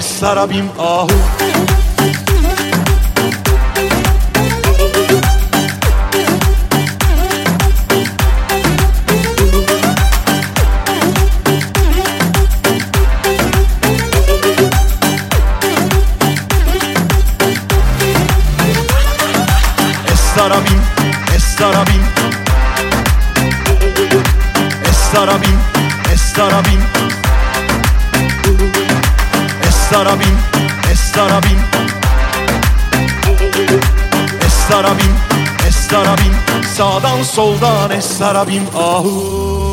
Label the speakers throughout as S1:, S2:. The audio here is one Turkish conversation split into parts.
S1: سرابیم آهو. Sağdan soldan estarabim Ahu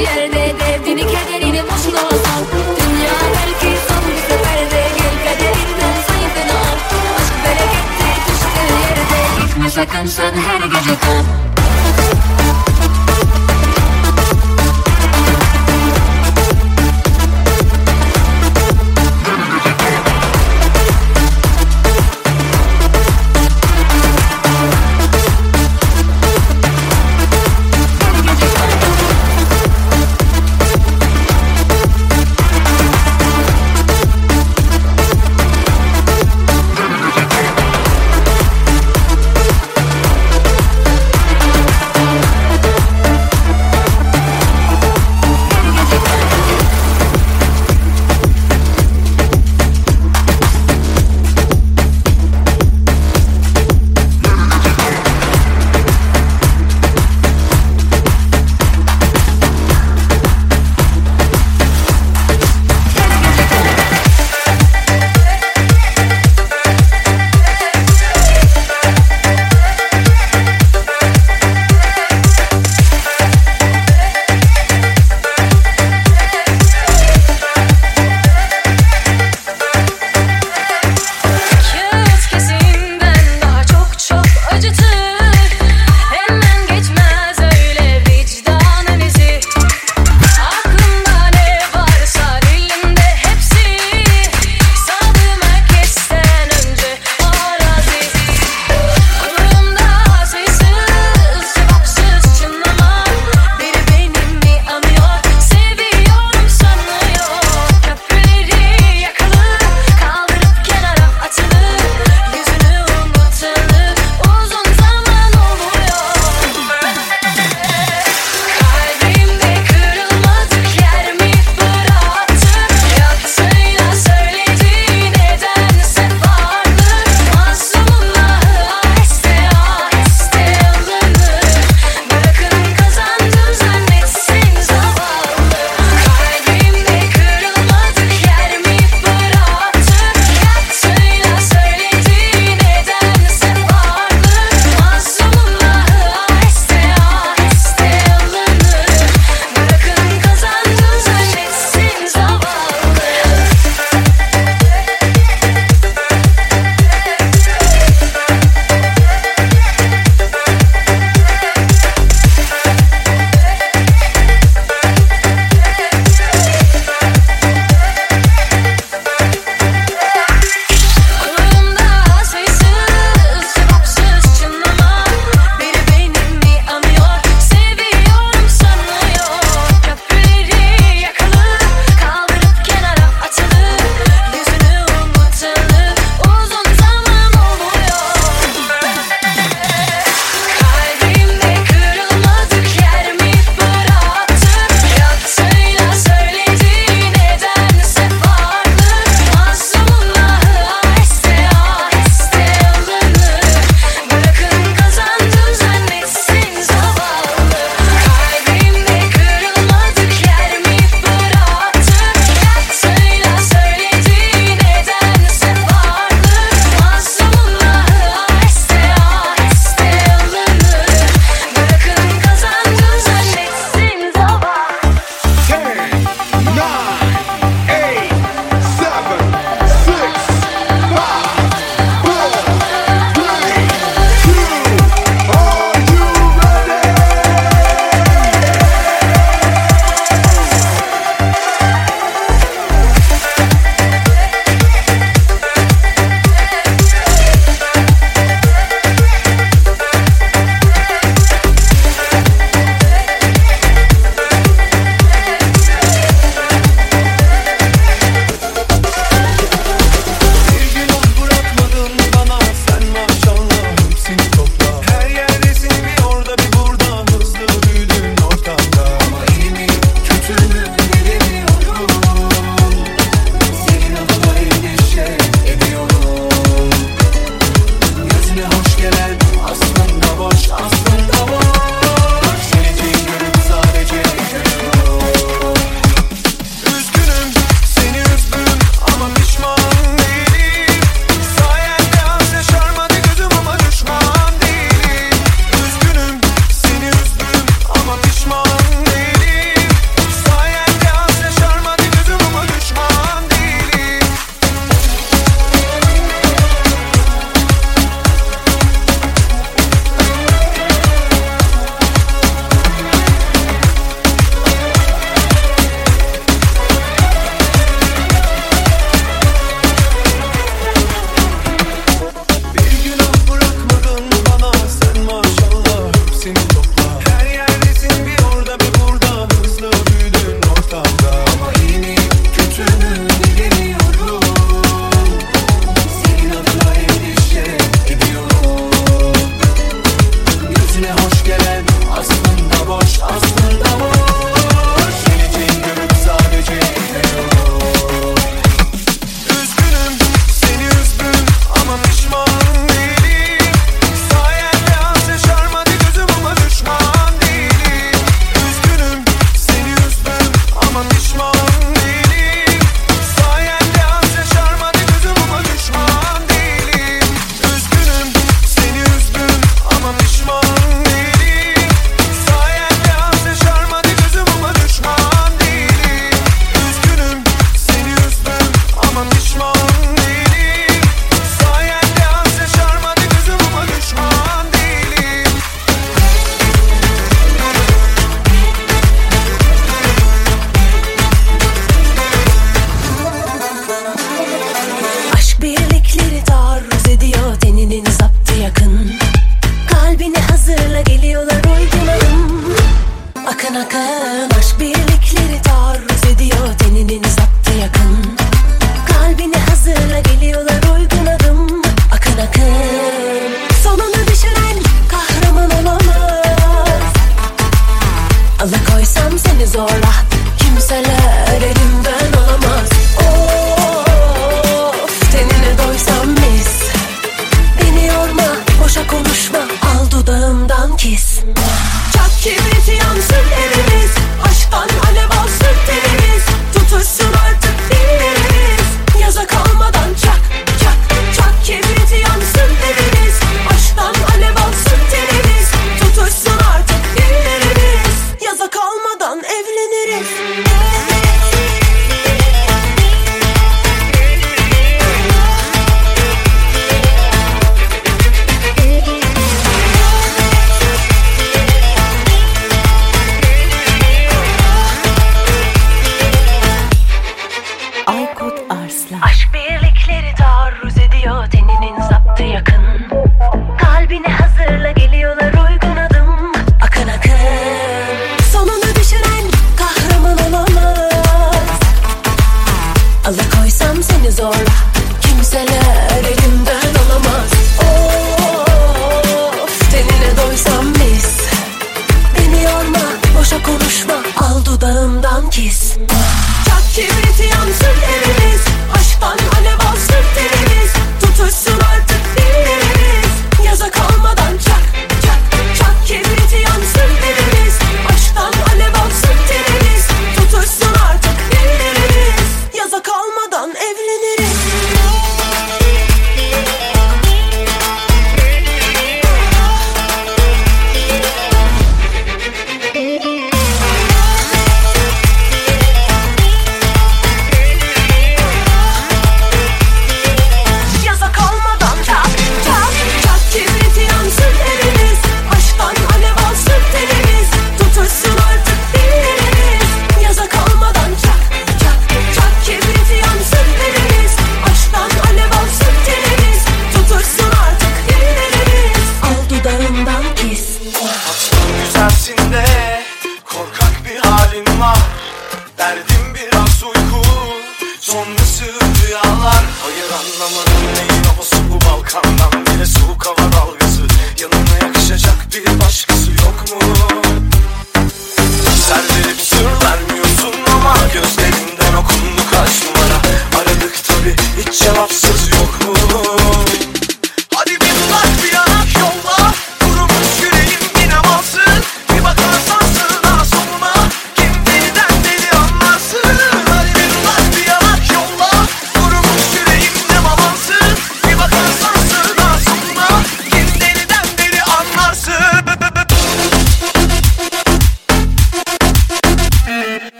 S2: yerde Derdini kederini boşuna sal Dünya belki son bir seferde Gel kaderinden saygını al Aşk berekettir düştüğü yerde Gitme sakın sen her gece kal.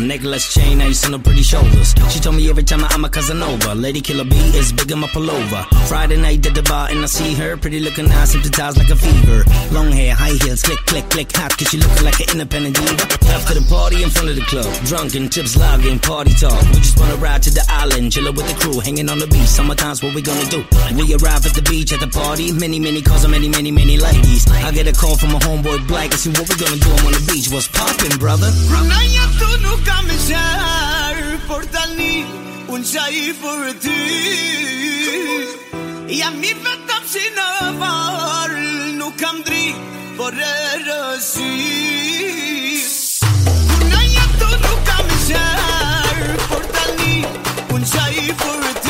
S3: Necklace, chain, ice on her pretty shoulders. She told me every time I'm a Casanova. Lady Killer B is big in my pullover. Friday night at the bar and I see her. Pretty looking eyes, hypnotized like a fever. Long hair, high heels, click, click, click, hot. Cause she looking like an independent diva. After the party in front of the club. Drunken tips, logging, party talk. We just wanna ride to the island. Chillin' with the crew, hanging on the beach. Summertime's what we gonna do. We arrive at the beach at the party. Many, many cars and many, many, many ladies. I get a call from a homeboy Black. and see what we gonna do. I'm on the beach. What's poppin', brother?
S4: kam me
S2: qarë Por tani unë qaj për ty. Jam i vetëm si në varë Nuk kam dritë por e rësys
S5: Unë e jetë nuk kam qarë Por tani unë qaj për ty.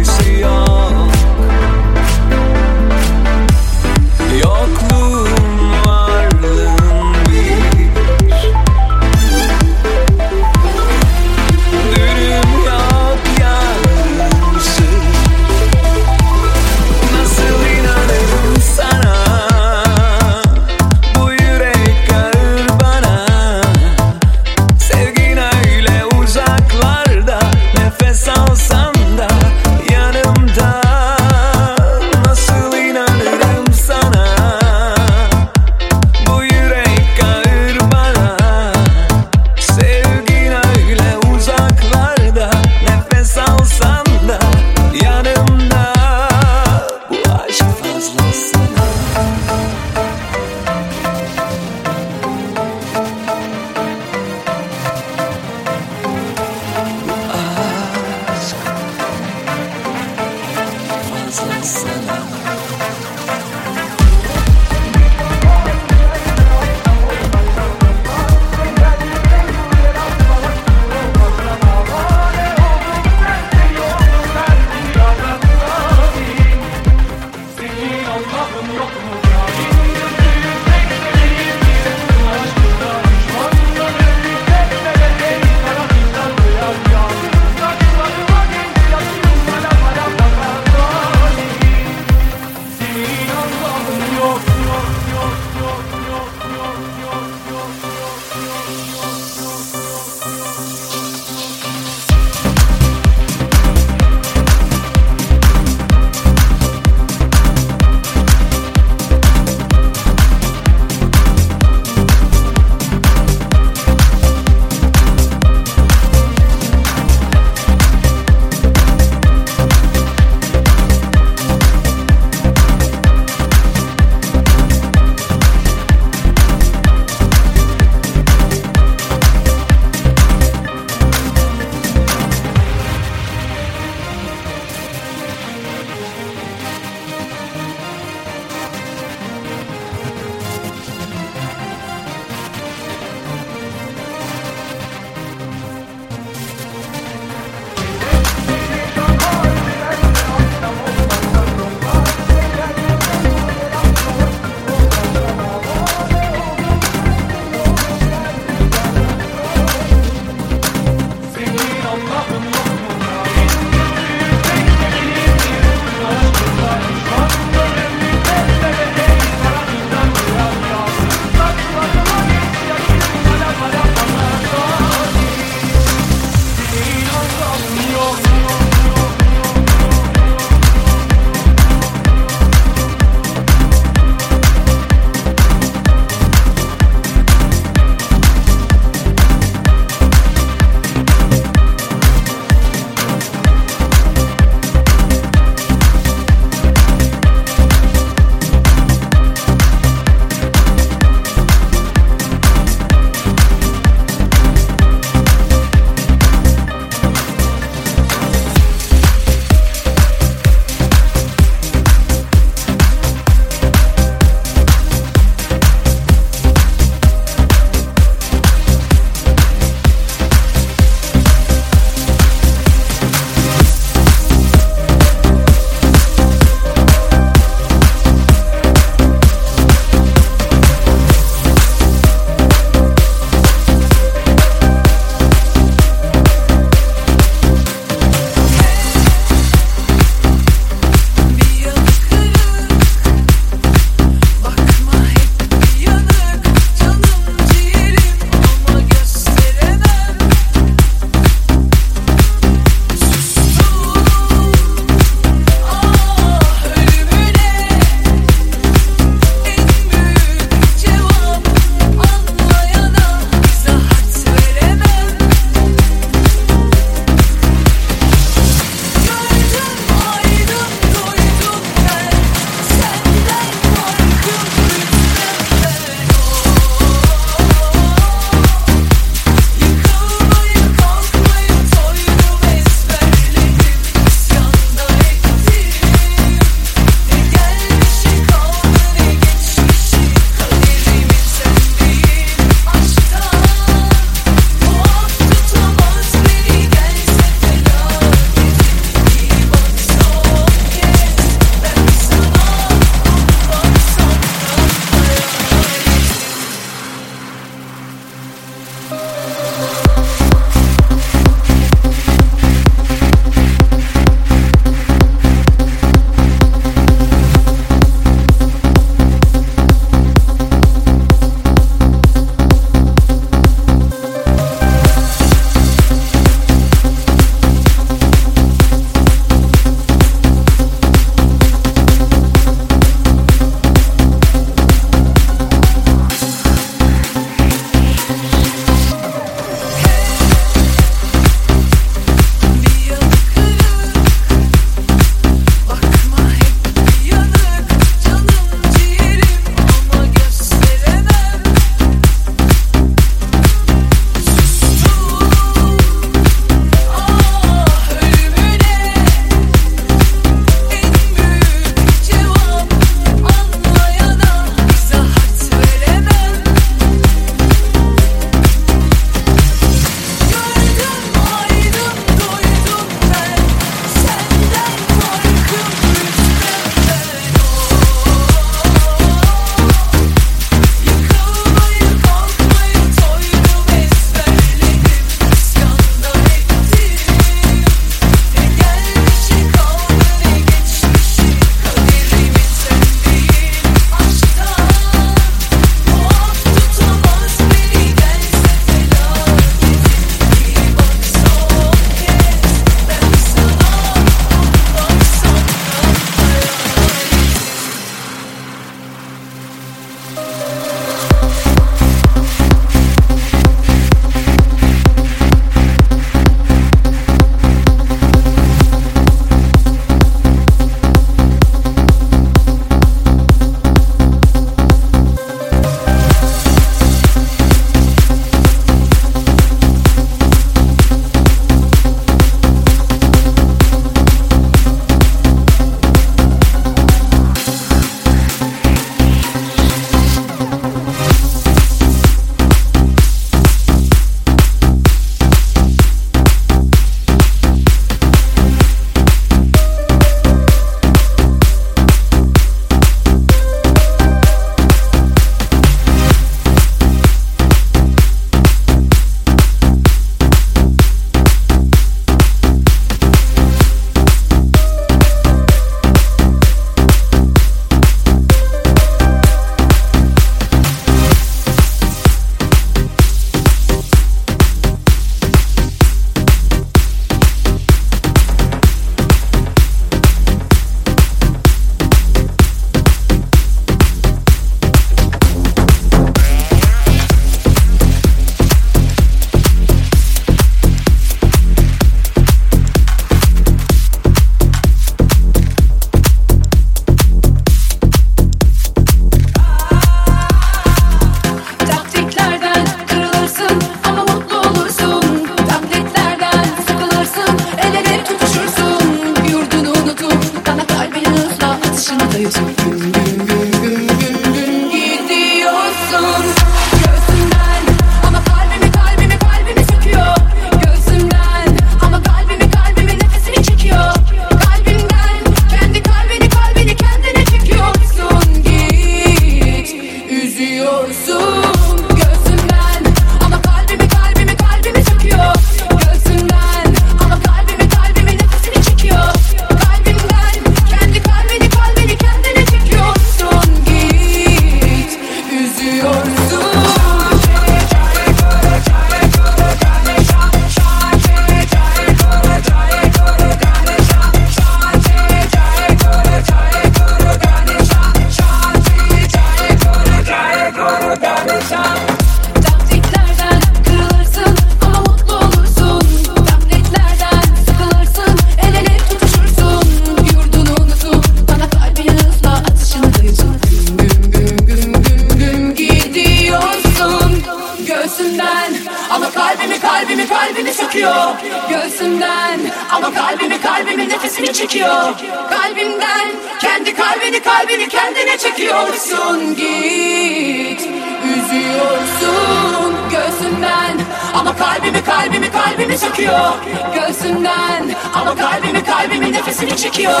S5: çekiyor. Kalbimden kendi kalbini kalbini kendine çekiyorsun. Git üzüyorsun göğsünden. Ama kalbimi kalbimi kalbimi söküyor Göğsünden ama kalbimi kalbimi nefesini çekiyor.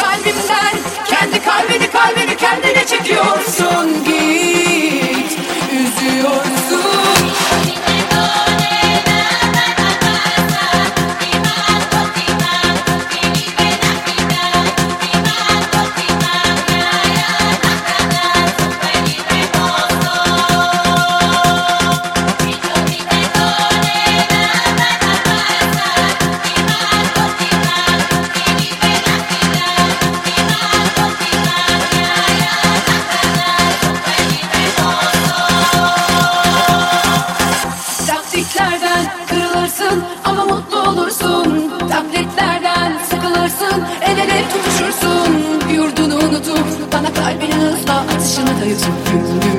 S5: Kalbimden kendi kalbini kalbini kendine çekiyorsun. Git üzüyorsun. to feel